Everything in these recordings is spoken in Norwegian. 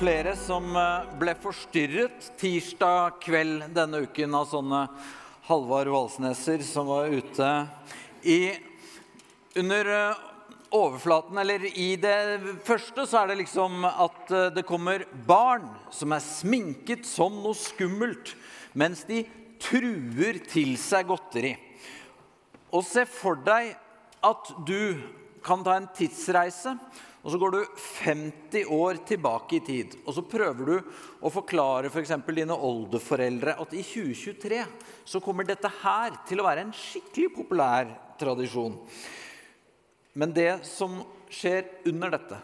flere som eh, ble forstyrret tirsdag kveld denne uken av sånne Halvard Valsneser som var ute i Under eh, overflaten, eller i det første, så er det liksom at eh, det kommer barn som er sminket som noe skummelt, mens de truer til seg godteri. Og se for deg at du kan ta en tidsreise og så går du 50 år tilbake i tid, og så prøver du å forklare f.eks. For dine oldeforeldre at i 2023 så kommer dette her til å være en skikkelig populær tradisjon. Men det som skjer under dette,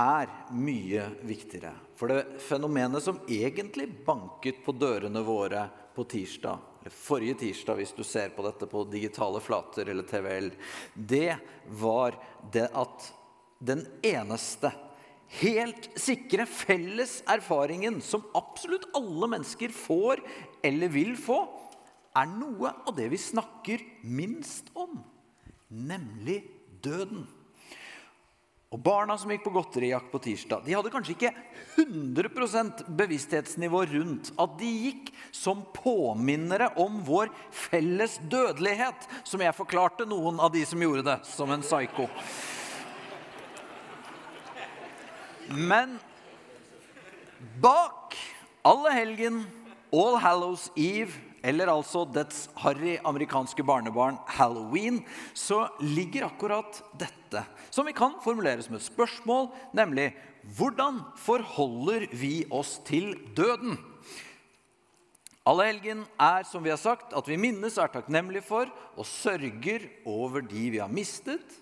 er mye viktigere. For det fenomenet som egentlig banket på dørene våre på tirsdag, eller forrige tirsdag hvis du ser på dette på digitale flater eller TVL, det var det at den eneste, helt sikre, felles erfaringen som absolutt alle mennesker får eller vil få, er noe av det vi snakker minst om, nemlig døden. Og Barna som gikk på godterijakt på tirsdag, de hadde kanskje ikke 100% bevissthetsnivå rundt at de gikk som påminnere om vår felles dødelighet, som jeg forklarte noen av de som gjorde det, som en psyko. Men bak alle helgen, All Hallows Eve, eller altså dets harry amerikanske barnebarn halloween, så ligger akkurat dette, som vi kan formulere som et spørsmål, nemlig hvordan forholder vi oss til døden? Allehelgen er som vi har sagt, at vi minnes er takknemlige for og sørger over de vi har mistet.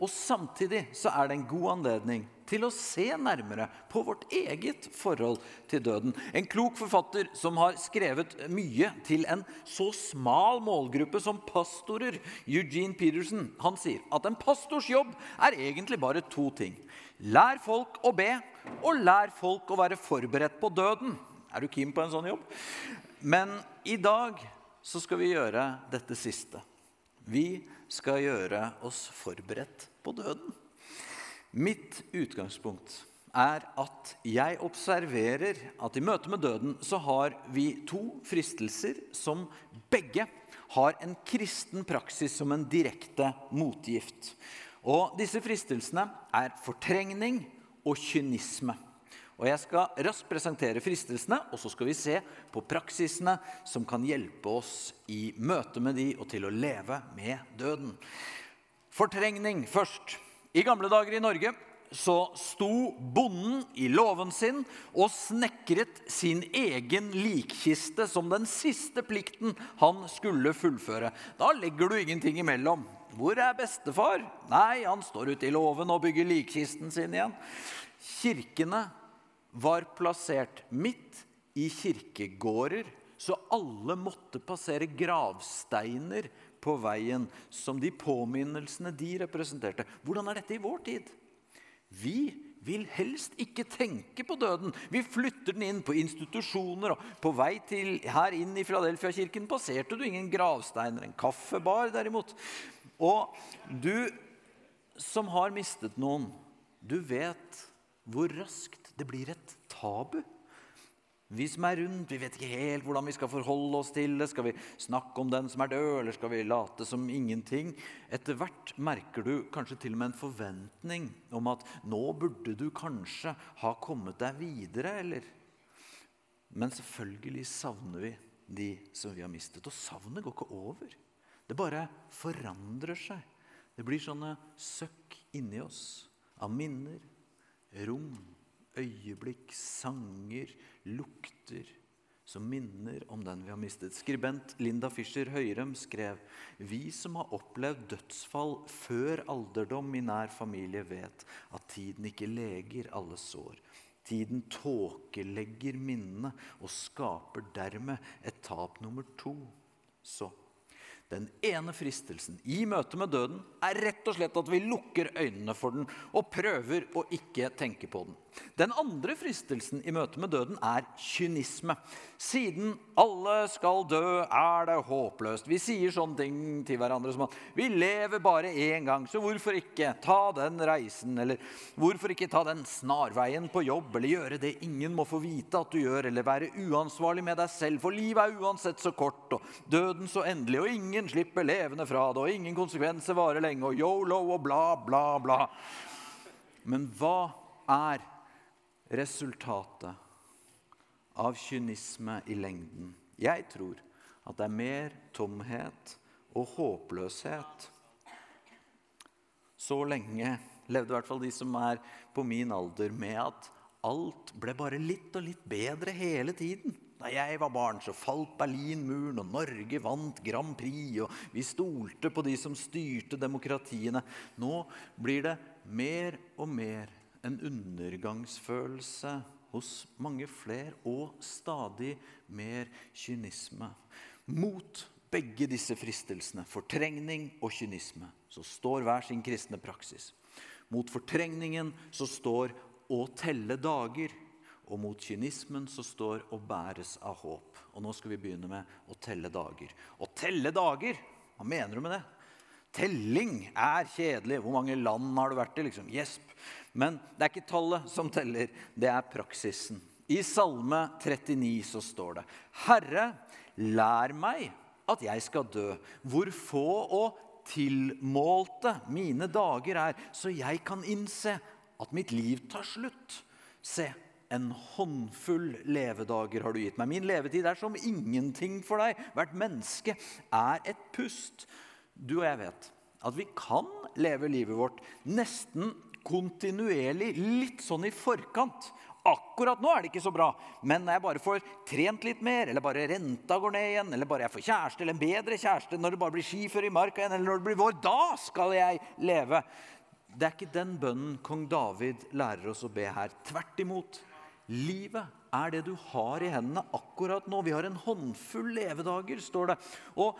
Og samtidig så er det en god anledning til å se nærmere på vårt eget forhold til døden. En klok forfatter som har skrevet mye til en så smal målgruppe som pastorer, Eugene Peterson, han sier at en pastors jobb er egentlig bare to ting. Lær folk å be, og lær folk å være forberedt på døden. Er du keen på en sånn jobb? Men i dag så skal vi gjøre dette siste. Vi skal gjøre oss forberedt på døden. Mitt utgangspunkt er at jeg observerer at i møte med døden så har vi to fristelser som begge har en kristen praksis som en direkte motgift. Og disse fristelsene er fortrengning og kynisme. Og Jeg skal raskt presentere fristelsene, og så skal vi se på praksisene som kan hjelpe oss i møte med de og til å leve med døden. Fortrengning først. I gamle dager i Norge så sto bonden i låven sin og snekret sin egen likkiste som den siste plikten han skulle fullføre. Da legger du ingenting imellom. Hvor er bestefar? Nei, han står ute i låven og bygger likkisten sin igjen. Kirkene var plassert midt i kirkegårder, så alle måtte passere gravsteiner på veien som de påminnelsene de representerte. Hvordan er dette i vår tid? Vi vil helst ikke tenke på døden. Vi flytter den inn på institusjoner. og På vei til her inn i Filadelfia-kirken passerte du ingen gravsteiner. En kaffebar, derimot. Og du som har mistet noen, du vet hvor raskt det blir et tabu vi som er rundt, vi vet ikke helt hvordan vi skal forholde oss til det. Skal vi snakke om den som er død, eller skal vi late som ingenting? Etter hvert merker du kanskje til og med en forventning om at nå burde du kanskje ha kommet deg videre, eller? Men selvfølgelig savner vi de som vi har mistet. Og savnet går ikke over. Det bare forandrer seg. Det blir sånne søkk inni oss av minner, rom, øyeblikk, sanger, lukter som minner om den vi har mistet. Skribent Linda Fischer Høyrem skrev vi som har opplevd dødsfall før alderdom i nær familie, vet at tiden ikke leger alle sår. Tiden tåkelegger minnene og skaper dermed et tap nummer to. Så Den ene fristelsen i møte med døden er rett og slett at vi lukker øynene for den og prøver å ikke tenke på den. Den andre fristelsen i møte med døden er kynisme. Siden alle skal dø, er det håpløst. Vi sier sånne ting til hverandre som at vi lever bare én gang, så hvorfor ikke ta den reisen? Eller hvorfor ikke ta den snarveien på jobb? Eller gjøre det ingen må få vite at du gjør? Eller være uansvarlig med deg selv? For livet er uansett så kort, og døden så endelig, og ingen slipper levende fra det, og ingen konsekvenser varer lenge, og yolo og bla, bla, bla. Men hva er resultatet av kynisme i lengden. Jeg tror at det er mer tomhet og håpløshet. Så lenge levde i hvert fall de som er på min alder, med at alt ble bare litt og litt bedre hele tiden. Da jeg var barn, så falt Berlinmuren, og Norge vant Grand Prix. Og vi stolte på de som styrte demokratiene. Nå blir det mer og mer en undergangsfølelse hos mange flere, og stadig mer kynisme. Mot begge disse fristelsene, fortrengning og kynisme, så står hver sin kristne praksis. Mot fortrengningen så står å telle dager. Og mot kynismen så står å bæres av håp. Og nå skal vi begynne med å telle dager. Å telle dager, hva mener du med det? Telling er kjedelig. Hvor mange land har du vært i? liksom? Gjesp. Men det er ikke tallet som teller, det er praksisen. I Salme 39 så står det Herre, lær meg at jeg skal dø, hvor få og tilmålte mine dager er, så jeg kan innse at mitt liv tar slutt. Se, en håndfull levedager har du gitt meg. Min levetid er som ingenting for deg. Hvert menneske er et pust. Du og jeg vet at vi kan leve livet vårt nesten kontinuerlig, litt sånn i forkant. Akkurat nå er det ikke så bra, men når jeg bare får trent litt mer, eller bare renta går ned igjen, eller bare jeg får kjæreste eller en bedre kjæreste, når det bare blir skiføre i marka igjen, eller når det blir vår, da skal jeg leve. Det er ikke den bønnen kong David lærer oss å be her. Tvert imot. Livet er det du har i hendene akkurat nå. Vi har en håndfull levedager, står det. Og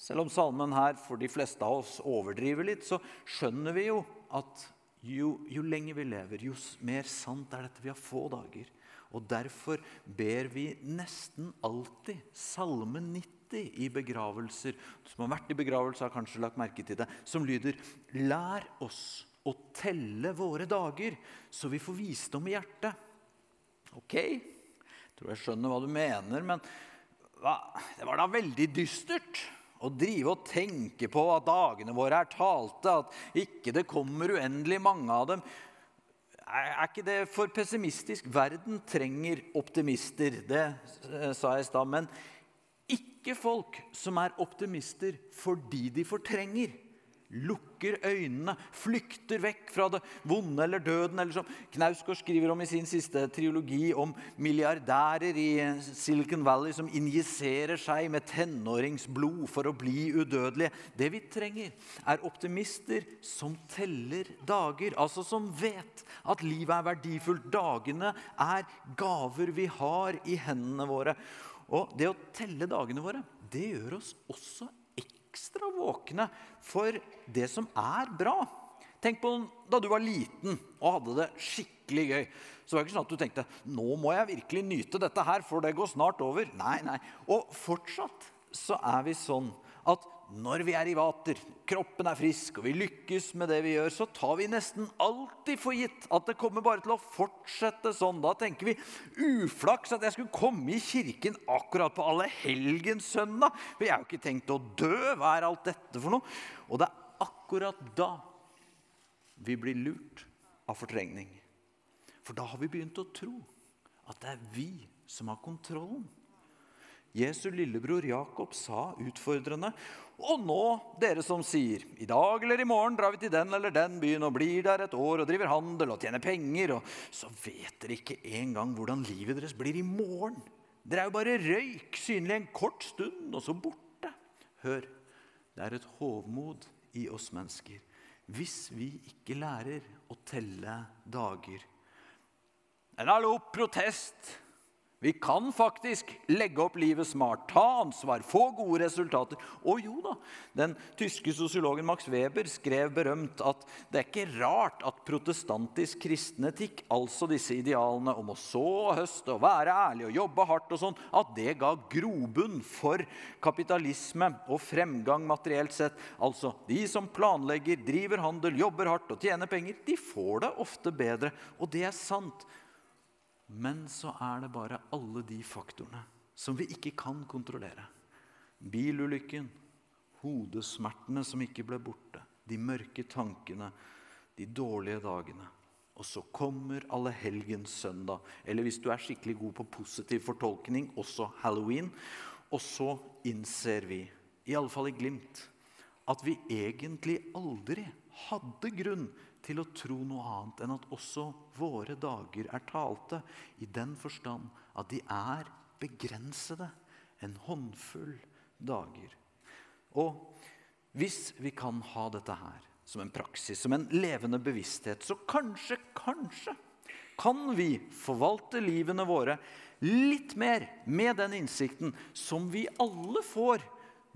selv om salmen her for de fleste av oss overdriver litt, så skjønner vi jo at jo, jo lenger vi lever, jo mer sant er dette. Vi har få dager. Og Derfor ber vi nesten alltid Salme 90 i begravelser. Som har vært i begravelse, har kanskje lagt merke til det. Som lyder Lær oss å telle våre dager, så vi får visdom i hjertet. Ok, jeg tror jeg skjønner hva du mener, men hva? det var da veldig dystert å drive og tenke på at dagene våre er talte, at ikke det kommer uendelig mange av dem. Er ikke det for pessimistisk? Verden trenger optimister, det eh, sa jeg i stad. Men ikke folk som er optimister fordi de fortrenger lukker øynene, flykter vekk fra det vonde eller døden. Eller som Knausgård skriver om i sin siste triologi, om milliardærer i Silicon Valley som injiserer seg med tenåringsblod for å bli udødelige. Det vi trenger, er optimister som teller dager. Altså som vet at livet er verdifullt. Dagene er gaver vi har i hendene våre. Og det å telle dagene våre, det gjør oss også ekstra våkne for det som er bra. Tenk på da du var liten og hadde det skikkelig gøy. Så var det ikke sånn at du tenkte nå må jeg virkelig nyte dette her, for det går snart over. Nei, nei. Og fortsatt så er vi sånn at når vi er i vater, kroppen er frisk og vi lykkes med det vi gjør, så tar vi nesten alltid for gitt at det kommer bare til å fortsette sånn. Da tenker vi uflaks at jeg skulle komme i kirken akkurat på alle allehelgenssøndag. For jeg har jo ikke tenkt å dø. Hva er alt dette for noe? Og det er akkurat da vi blir lurt av fortrengning. For da har vi begynt å tro at det er vi som har kontrollen. Jesu lillebror Jakob sa utfordrende og nå, dere som sier, i dag eller i morgen drar vi til den eller den byen og blir der et år og driver handel og tjener penger, og så vet dere ikke engang hvordan livet deres blir i morgen. Dere er jo bare røyk, synlig en kort stund, og så borte. Hør, det er et hovmod i oss mennesker hvis vi ikke lærer å telle dager. En hallo, protest! Vi kan faktisk legge opp livet smart, ta ansvar, få gode resultater. Og jo da, den tyske sosiologen Max Weber skrev berømt at det er ikke rart at protestantisk kristen etikk, altså disse idealene om å så og høste og være ærlig og jobbe hardt og sånn, at det ga grobunn for kapitalisme og fremgang materielt sett. Altså, de som planlegger, driver handel, jobber hardt og tjener penger, de får det ofte bedre. Og det er sant. Men så er det bare alle de faktorene som vi ikke kan kontrollere. Bilulykken, hodesmertene som ikke ble borte, de mørke tankene, de dårlige dagene. Og så kommer allehelgens søndag, eller hvis du er skikkelig god på positiv fortolkning, også halloween. Og så innser vi, i alle fall i glimt, at vi egentlig aldri hadde grunn til å tro noe annet enn at også våre dager er talte, i den forstand at de er begrensede. En håndfull dager. Og hvis vi kan ha dette her som en praksis, som en levende bevissthet, så kanskje, kanskje kan vi forvalte livene våre litt mer med den innsikten som vi alle får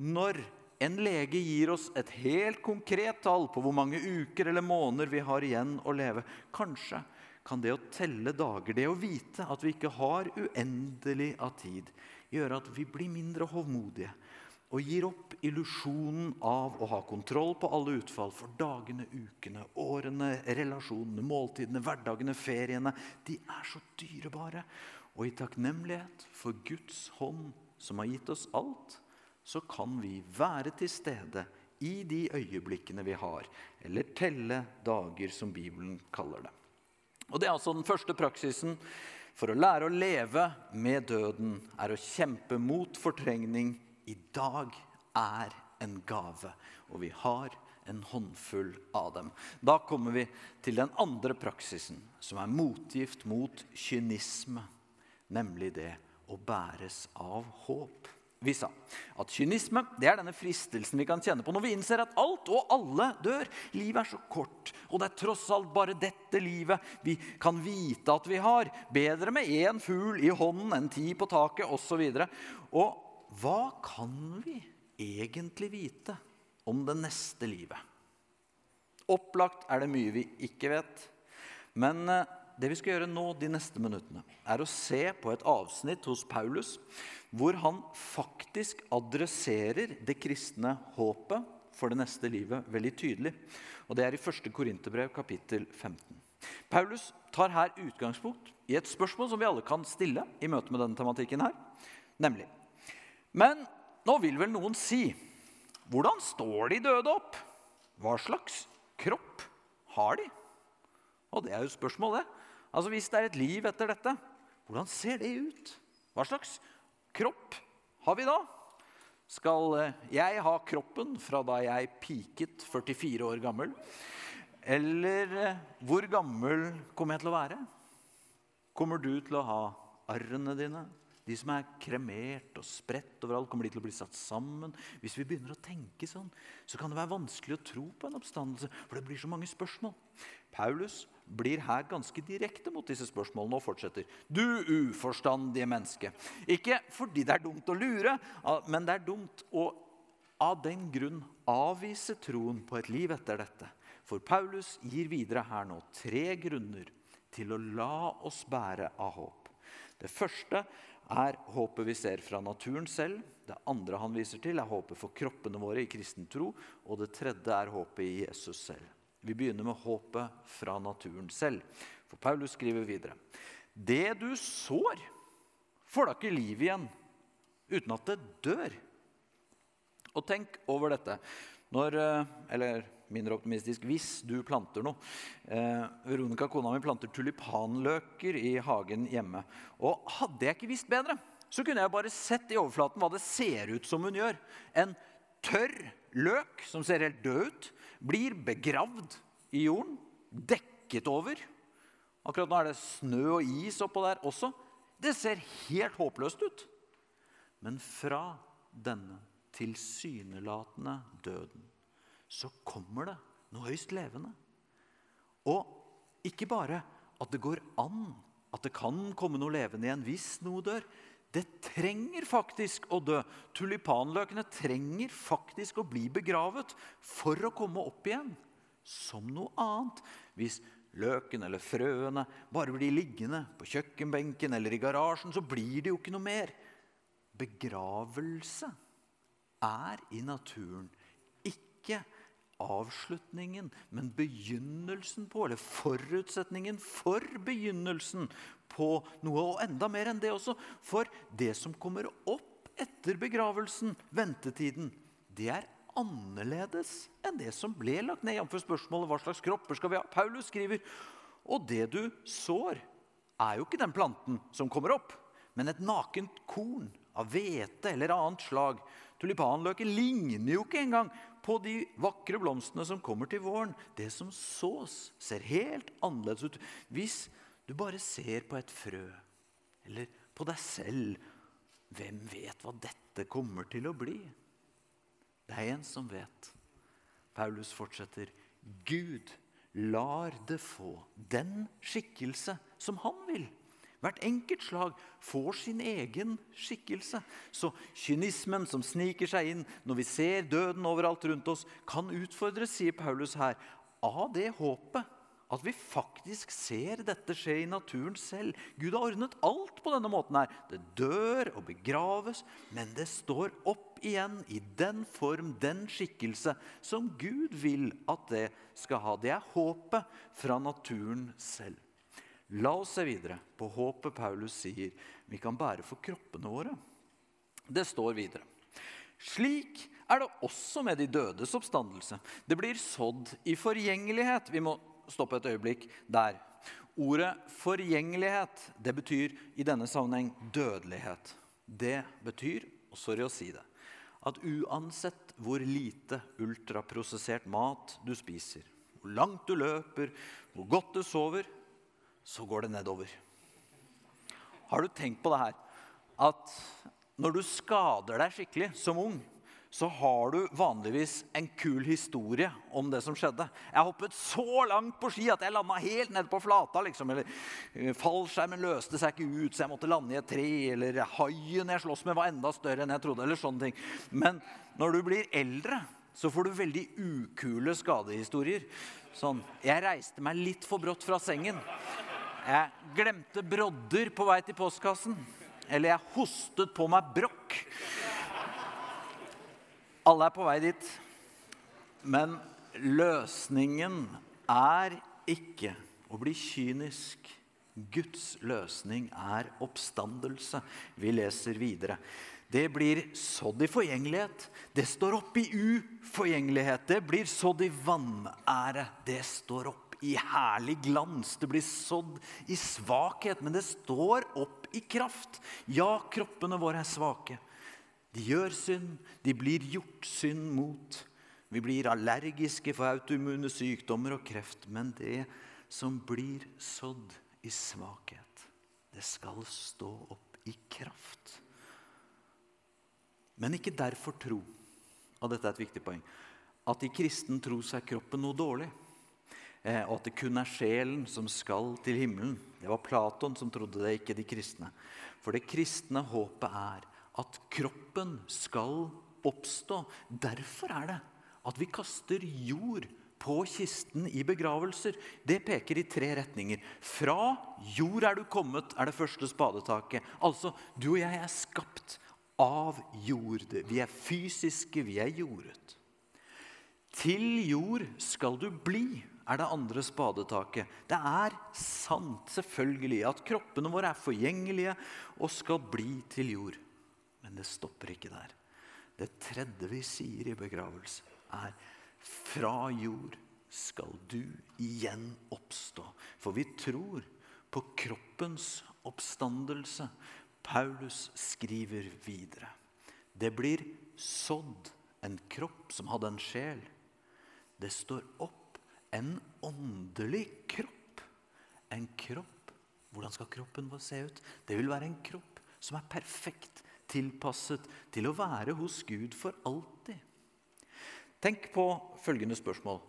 når en lege gir oss et helt konkret tall på hvor mange uker eller måneder vi har igjen å leve. Kanskje kan det å telle dager, det å vite at vi ikke har uendelig av tid, gjøre at vi blir mindre hovmodige og gir opp illusjonen av å ha kontroll på alle utfall. For dagene, ukene, årene, relasjonene, måltidene, hverdagene, feriene de er så dyrebare. Og i takknemlighet for Guds hånd, som har gitt oss alt, så kan vi være til stede i de øyeblikkene vi har, eller telle dager, som Bibelen kaller det. Og Det er altså den første praksisen for å lære å leve med døden, er å kjempe mot fortrengning. I dag er en gave, og vi har en håndfull av dem. Da kommer vi til den andre praksisen, som er motgift mot kynisme, nemlig det å bæres av håp. Vi sa at kynisme det er denne fristelsen vi kan kjenne på når vi innser at alt og alle dør. Livet er så kort, og det er tross alt bare dette livet vi kan vite at vi har. Bedre med én fugl i hånden enn ti på taket osv. Og, og hva kan vi egentlig vite om det neste livet? Opplagt er det mye vi ikke vet. Men eh, det vi skal gjøre nå de neste minuttene, er å se på et avsnitt hos Paulus hvor han faktisk adresserer det kristne håpet for det neste livet veldig tydelig. Og Det er i 1. Korinterbrev, kapittel 15. Paulus tar her utgangspunkt i et spørsmål som vi alle kan stille i møte med denne tematikken her, nemlig Men nå vil vel noen si hvordan står de døde opp? Hva slags kropp har de? Og det er jo spørsmålet. Altså Hvis det er et liv etter dette, hvordan ser det ut? Hva slags kropp har vi da? Skal eh, jeg ha kroppen fra da jeg piket 44 år gammel? Eller eh, hvor gammel kommer jeg til å være? Kommer du til å ha arrene dine? De som er kremert og spredt overalt, kommer de til å bli satt sammen? Hvis vi begynner å tenke sånn, så kan det være vanskelig å tro på en oppstandelse. For det blir så mange spørsmål. Paulus blir her ganske direkte mot disse spørsmålene og fortsetter. Du uforstandige menneske. Ikke fordi det er dumt å lure, men det er dumt å av den grunn avvise troen på et liv etter dette. For Paulus gir videre her nå tre grunner til å la oss bære av håp. Det første er håpet vi ser fra naturen selv. Det andre han viser til, er håpet for kroppene våre i kristen tro. Og det tredje er håpet i Jesus selv. Vi begynner med håpet fra naturen selv. For Paulus skriver videre.: Det du sår, får da ikke liv igjen uten at det dør. Og tenk over dette. Når, eh, eller mindre optimistisk hvis du planter noe. Eh, Veronica, kona mi, planter tulipanløker i hagen hjemme. Og hadde jeg ikke visst bedre, så kunne jeg bare sett i overflaten hva det ser ut som hun gjør. En tørr løk som ser helt død ut, blir begravd i jorden, dekket over. Akkurat nå er det snø og is oppå der også. Det ser helt håpløst ut. Men fra denne tilsynelatende døden så kommer det noe høyst levende. Og ikke bare at det går an at det kan komme noe levende igjen hvis noe dør. Det trenger faktisk å dø. Tulipanløkene trenger faktisk å bli begravet for å komme opp igjen som noe annet. Hvis løken eller frøene bare blir liggende på kjøkkenbenken eller i garasjen, så blir det jo ikke noe mer. Begravelse er i naturen ikke avslutningen, men begynnelsen på, eller forutsetningen for begynnelsen på noe. Og enda mer enn det også, for det som kommer opp etter begravelsen, ventetiden, det er annerledes enn det som ble lagt ned. Jf. spørsmålet hva slags kropper skal vi ha? Paulus skriver og det du sår, er jo ikke den planten som kommer opp, men et nakent korn av hvete eller annet slag. Tulipanløken ligner jo ikke engang på de vakre blomstene som kommer til våren. Det som sås, ser helt annerledes ut. Hvis du bare ser på et frø eller på deg selv, hvem vet hva dette kommer til å bli? Det er en som vet. Paulus fortsetter. Gud lar det få den skikkelse som han vil. Hvert enkelt slag får sin egen skikkelse. Så kynismen som sniker seg inn når vi ser døden overalt rundt oss, kan utfordres, sier Paulus her, av det håpet at vi faktisk ser dette skje i naturen selv. Gud har ordnet alt på denne måten. her. Det dør og begraves, men det står opp igjen i den form, den skikkelse, som Gud vil at det skal ha. Det er håpet fra naturen selv. La oss se videre på håpet Paulus sier vi kan bære for kroppene våre. Det står videre. Slik er det også med de dødes oppstandelse. Det blir sådd i forgjengelighet. Vi må stoppe et øyeblikk der. Ordet forgjengelighet det betyr i denne sammenheng dødelighet. Det betyr, og sorry å si det, at uansett hvor lite ultraprosessert mat du spiser, hvor langt du løper, hvor godt du sover, så går det nedover. Har du tenkt på det her? At når du skader deg skikkelig som ung, så har du vanligvis en kul historie om det som skjedde. Jeg hoppet så langt på ski at jeg landa helt nede på flata. Liksom. Eller eh, fallskjermen løste seg ikke ut, så jeg måtte lande i et tre. Eller haien jeg sloss med, var enda større enn jeg trodde. eller sånne ting. Men når du blir eldre, så får du veldig ukule skadehistorier. Sånn, Jeg reiste meg litt for brått fra sengen. Jeg glemte brodder på vei til postkassen. Eller jeg hostet på meg brokk. Alle er på vei dit. Men løsningen er ikke å bli kynisk. Guds løsning er oppstandelse. Vi leser videre. Det blir sådd i forgjengelighet. Det står opp i uforgjengelighet. Det blir sådd i vanære. Det står opp i herlig glans. Det blir sådd i svakhet, men det står opp i kraft. Ja, kroppene våre er svake. De gjør synd, de blir gjort synd mot. Vi blir allergiske for autoimmune sykdommer og kreft. Men det som blir sådd i svakhet, det skal stå opp i kraft. Men ikke derfor tro, og dette er et viktig poeng, at i kristen tro så er kroppen noe dårlig. Eh, og at det kun er sjelen som skal til himmelen. Det var Platon som trodde det, ikke de kristne. For det kristne håpet er at kroppen skal oppstå. Derfor er det at vi kaster jord på kisten i begravelser. Det peker i tre retninger. Fra jord er du kommet, er det første spadetaket. Altså, du og jeg er skapt av jord. Vi er fysiske, vi er jordet. Til jord skal du bli er det andre spadetaket. Det er sant, selvfølgelig, at kroppene våre er forgjengelige og skal bli til jord. Men det stopper ikke der. Det tredje vi sier i begravelse, er fra jord skal du igjen oppstå. For vi tror på kroppens oppstandelse. Paulus skriver videre. Det blir sådd en kropp som hadde en sjel. Det står opp en åndelig kropp. En kropp Hvordan skal kroppen vår se ut? Det vil være en kropp som er perfekt tilpasset til å være hos Gud for alltid. Tenk på følgende spørsmål.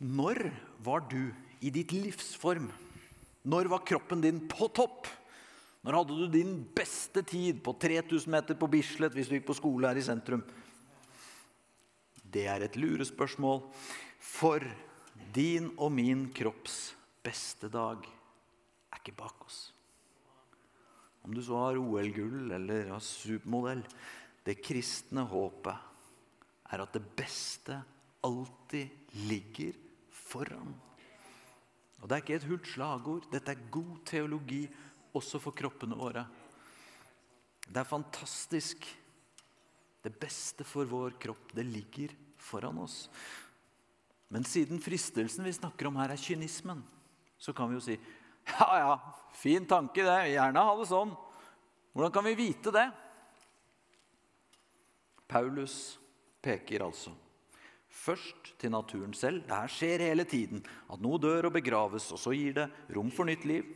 Når var du i ditt livsform Når var kroppen din på topp? Når hadde du din beste tid på 3000 meter på Bislett hvis du gikk på skole her i sentrum? Det er et lurespørsmål. For din og min kropps beste dag er ikke bak oss. Om du så har OL-gull eller har supermodell Det kristne håpet er at det beste alltid ligger foran. Og Det er ikke et hult slagord. Dette er god teologi også for kroppene våre. Det er fantastisk. Det beste for vår kropp, det ligger foran oss. Men siden fristelsen vi snakker om her, er kynismen, så kan vi jo si ja, ja, fin tanke det. Gjerne ha det sånn. Hvordan kan vi vite det? Paulus peker altså først til naturen selv. Det her skjer hele tiden. At noe dør og begraves, og så gir det rom for nytt liv.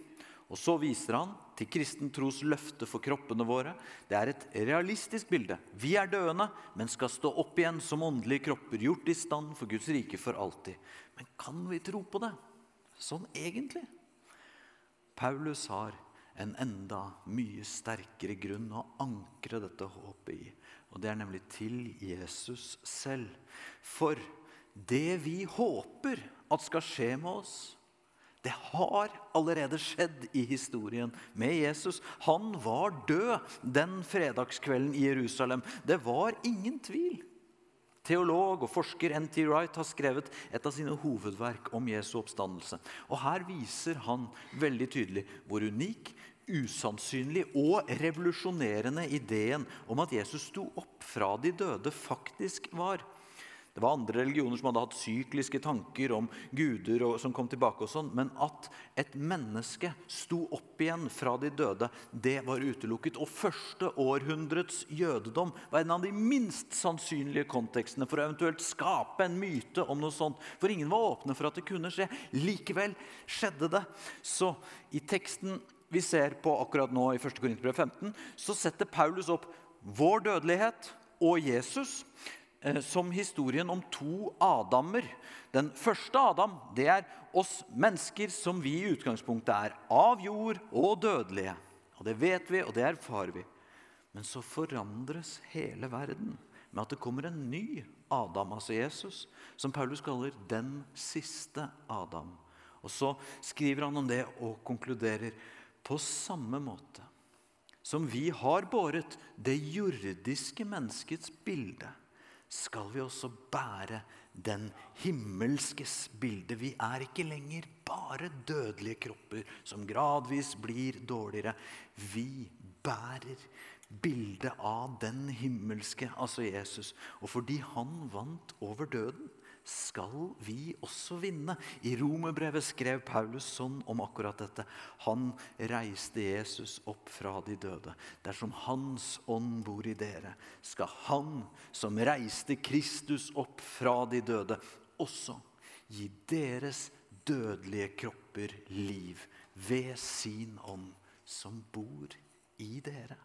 Og så viser han til kristen tros løfte for kroppene våre. Det er et realistisk bilde. Vi er døende, men skal stå opp igjen som åndelige kropper, gjort i stand for Guds rike for alltid. Men kan vi tro på det sånn egentlig? Paulus har en enda mye sterkere grunn å ankre dette håpet i. Og det er nemlig til Jesus selv. For det vi håper at skal skje med oss, det har allerede skjedd i historien med Jesus. Han var død den fredagskvelden i Jerusalem. Det var ingen tvil. Teolog og forsker N.T. Wright har skrevet et av sine hovedverk om Jesu oppstandelse. Og Her viser han veldig tydelig hvor unik, usannsynlig og revolusjonerende ideen om at Jesus sto opp fra de døde, faktisk var. Det var andre religioner som hadde hatt sykliske tanker om guder og, som kom tilbake. og sånn, Men at et menneske sto opp igjen fra de døde, det var utelukket. Og første århundrets jødedom var en av de minst sannsynlige kontekstene for å eventuelt skape en myte om noe sånt. For ingen var åpne for at det kunne skje. Likevel skjedde det. Så i teksten vi ser på akkurat nå i 1. Korinterbrev 15, så setter Paulus opp vår dødelighet og Jesus som historien om to Adamer. Den første Adam det er oss mennesker som vi i utgangspunktet er av jord og dødelige. Og Det vet vi, og det erfarer vi. Men så forandres hele verden med at det kommer en ny Adam, altså Jesus, som Paulus kaller den siste Adam. Og Så skriver han om det og konkluderer på samme måte som vi har båret det jordiske menneskets bilde skal vi også bære den himmelskes bilde. Vi er ikke lenger bare dødelige kropper som gradvis blir dårligere. Vi bærer bildet av den himmelske, altså Jesus. Og fordi han vant over døden, skal vi også vinne. I Romerbrevet skrev Paulus sånn om akkurat dette. Han reiste Jesus opp fra de døde. Dersom Hans ånd bor i dere, skal Han som reiste Kristus opp fra de døde, også gi deres dødelige kropper liv ved sin ånd som bor i dere.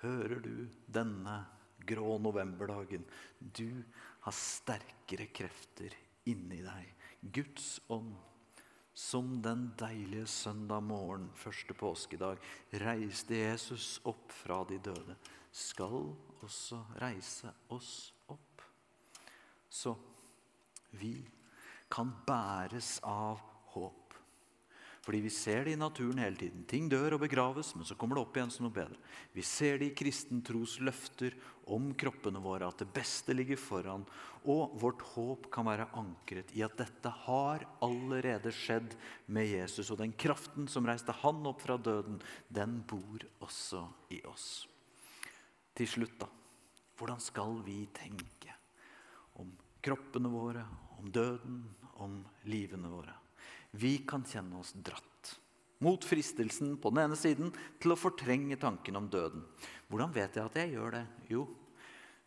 Hører du denne grå novemberdagen? Du har sterkere krefter inni deg. Guds ånd, som den deilige søndag morgen første påskedag reiste Jesus opp fra de døde, skal også reise oss opp. Så vi kan bæres av håp. Fordi vi ser det i naturen hele tiden. Ting dør og begraves, men så kommer det opp igjen som noe bedre. Vi ser det i kristen tros løfter om kroppene våre, at det beste ligger foran. Og vårt håp kan være ankret i at dette har allerede skjedd med Jesus. Og den kraften som reiste han opp fra døden, den bor også i oss. Til slutt, da. Hvordan skal vi tenke om kroppene våre, om døden, om livene våre? Vi kan kjenne oss dratt mot fristelsen på den ene siden til å fortrenge tanken om døden. Hvordan vet jeg at jeg gjør det? Jo,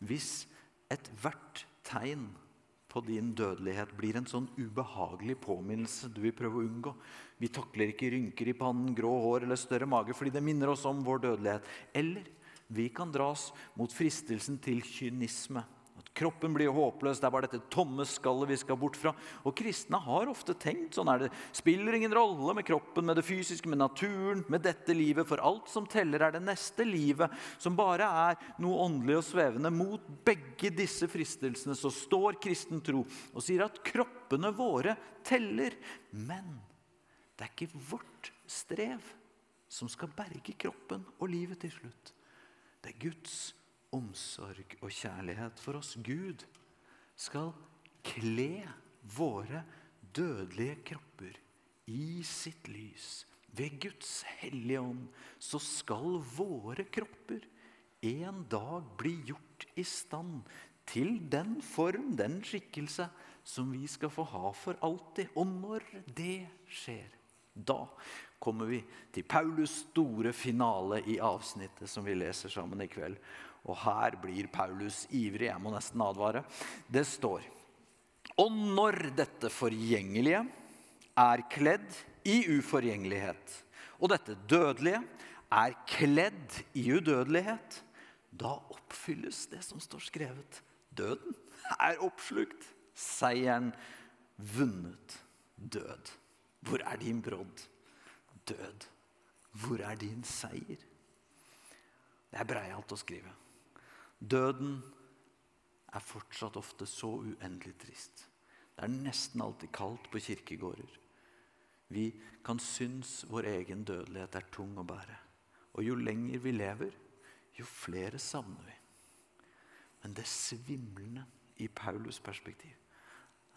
hvis ethvert tegn på din dødelighet blir en sånn ubehagelig påminnelse du vil prøve å unngå. Vi takler ikke rynker i pannen, grå hår eller større mage fordi det minner oss om vår dødelighet. Eller vi kan dras mot fristelsen til kynisme At kroppen blir håpløs. Det er bare dette tomme skallet vi skal bort fra. Og kristne har ofte tenkt sånn er det. Spiller ingen rolle med kroppen, med det fysiske, med naturen, med dette livet. For alt som teller, er det neste livet, som bare er noe åndelig og svevende. Mot begge disse fristelsene så står kristen tro og sier at kroppene våre teller. Men det er ikke vårt strev som skal berge kroppen og livet til slutt. Det er Guds omsorg og kjærlighet for oss. Gud skal kle våre dødelige kropper i sitt lys. Ved Guds hellige ånd så skal våre kropper en dag bli gjort i stand til den form, den skikkelse, som vi skal få ha for alltid. Og når det skjer, da kommer vi til Paulus store finale i avsnittet som vi leser sammen i kveld. Og her blir Paulus ivrig. Jeg må nesten advare. Det står Og når dette forgjengelige er kledd i uforgjengelighet, og dette dødelige er kledd i udødelighet, da oppfylles det som står skrevet. Døden er oppslukt, seieren vunnet. Død, hvor er din brodd? Død, hvor er din seier? Det er breialt å skrive. Døden er fortsatt ofte så uendelig trist. Det er nesten alltid kaldt på kirkegårder. Vi kan synes vår egen dødelighet er tung å bære. Og jo lenger vi lever, jo flere savner vi. Men det svimlende i Paulus perspektiv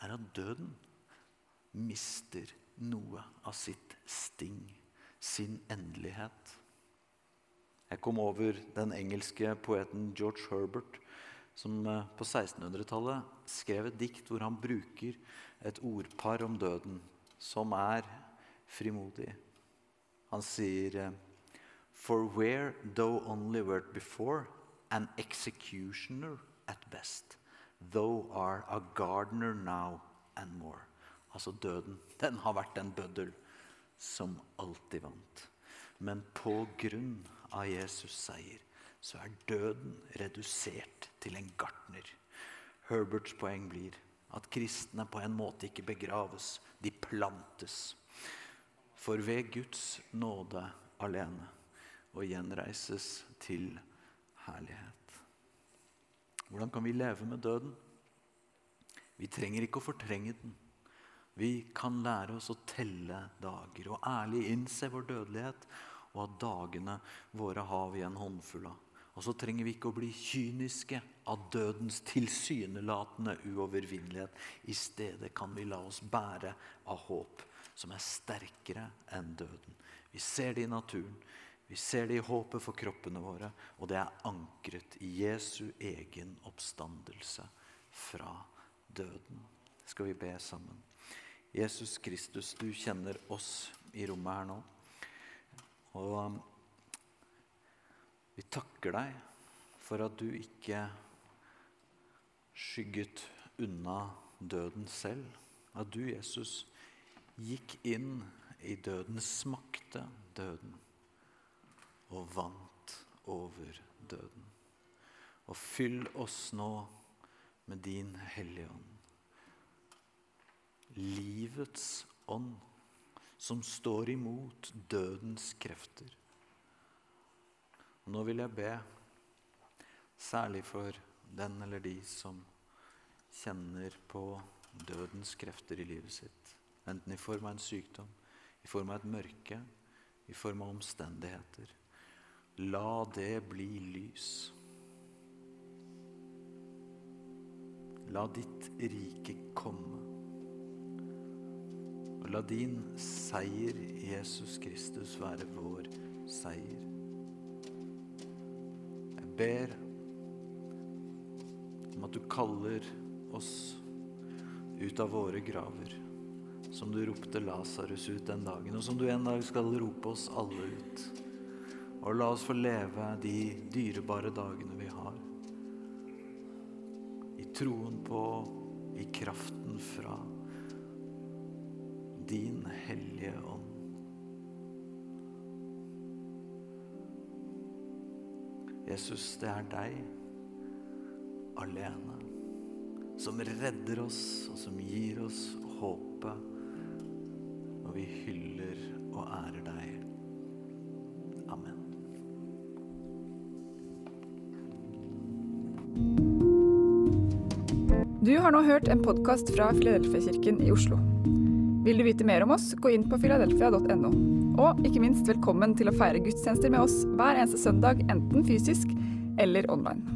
er at døden mister noe av sitt sting, sin endelighet. Jeg kom over den engelske poeten George Herbert, som eh, på 1600-tallet skrev et dikt hvor han bruker et ordpar om døden som er frimodig. Han sier eh, For where though only wert before, an executioner at best, thou are a gardener now and more. Altså døden. Den har vært en bøddel som alltid vant. Men på grunn av Jesus seier, så er døden redusert til en gartner. Herberts poeng blir at kristne på en måte ikke begraves, de plantes. For ved Guds nåde alene og gjenreises til herlighet. Hvordan kan vi leve med døden? Vi trenger ikke å fortrenge den. Vi kan lære oss å telle dager og ærlig innse vår dødelighet og at dagene våre har vi en håndfull av. Og så trenger vi ikke å bli kyniske av dødens tilsynelatende uovervinnelighet. I stedet kan vi la oss bære av håp som er sterkere enn døden. Vi ser det i naturen, vi ser det i håpet for kroppene våre, og det er ankret i Jesu egen oppstandelse fra døden. Skal vi be sammen? Jesus Kristus, du kjenner oss i rommet her nå. Og um, vi takker deg for at du ikke skygget unna døden selv. At du, Jesus, gikk inn i døden, smakte døden og vant over døden. Og fyll oss nå med din Hellige Ånd. Livets ånd som står imot dødens krefter. Og nå vil jeg be, særlig for den eller de som kjenner på dødens krefter i livet sitt. Enten i form av en sykdom, i form av et mørke, i form av omstendigheter. La det bli lys. La ditt rike komme. La din seier, Jesus Kristus, være vår seier. Jeg ber om at du kaller oss ut av våre graver, som du ropte Lasarus ut den dagen, og som du en dag skal rope oss alle ut. Og la oss få leve de dyrebare dagene vi har. I troen på, i kraften fra din Hellige Ånd. Jesus, det er deg alene som redder oss, og som gir oss håpet. når vi hyller og ærer deg. Amen. Du har nå hørt en podkast fra Filadelfia-kirken i Oslo. Vil du vite mer om oss, gå inn på filadelfia.no. Og ikke minst velkommen til å feire gudstjenester med oss hver eneste søndag, enten fysisk eller online.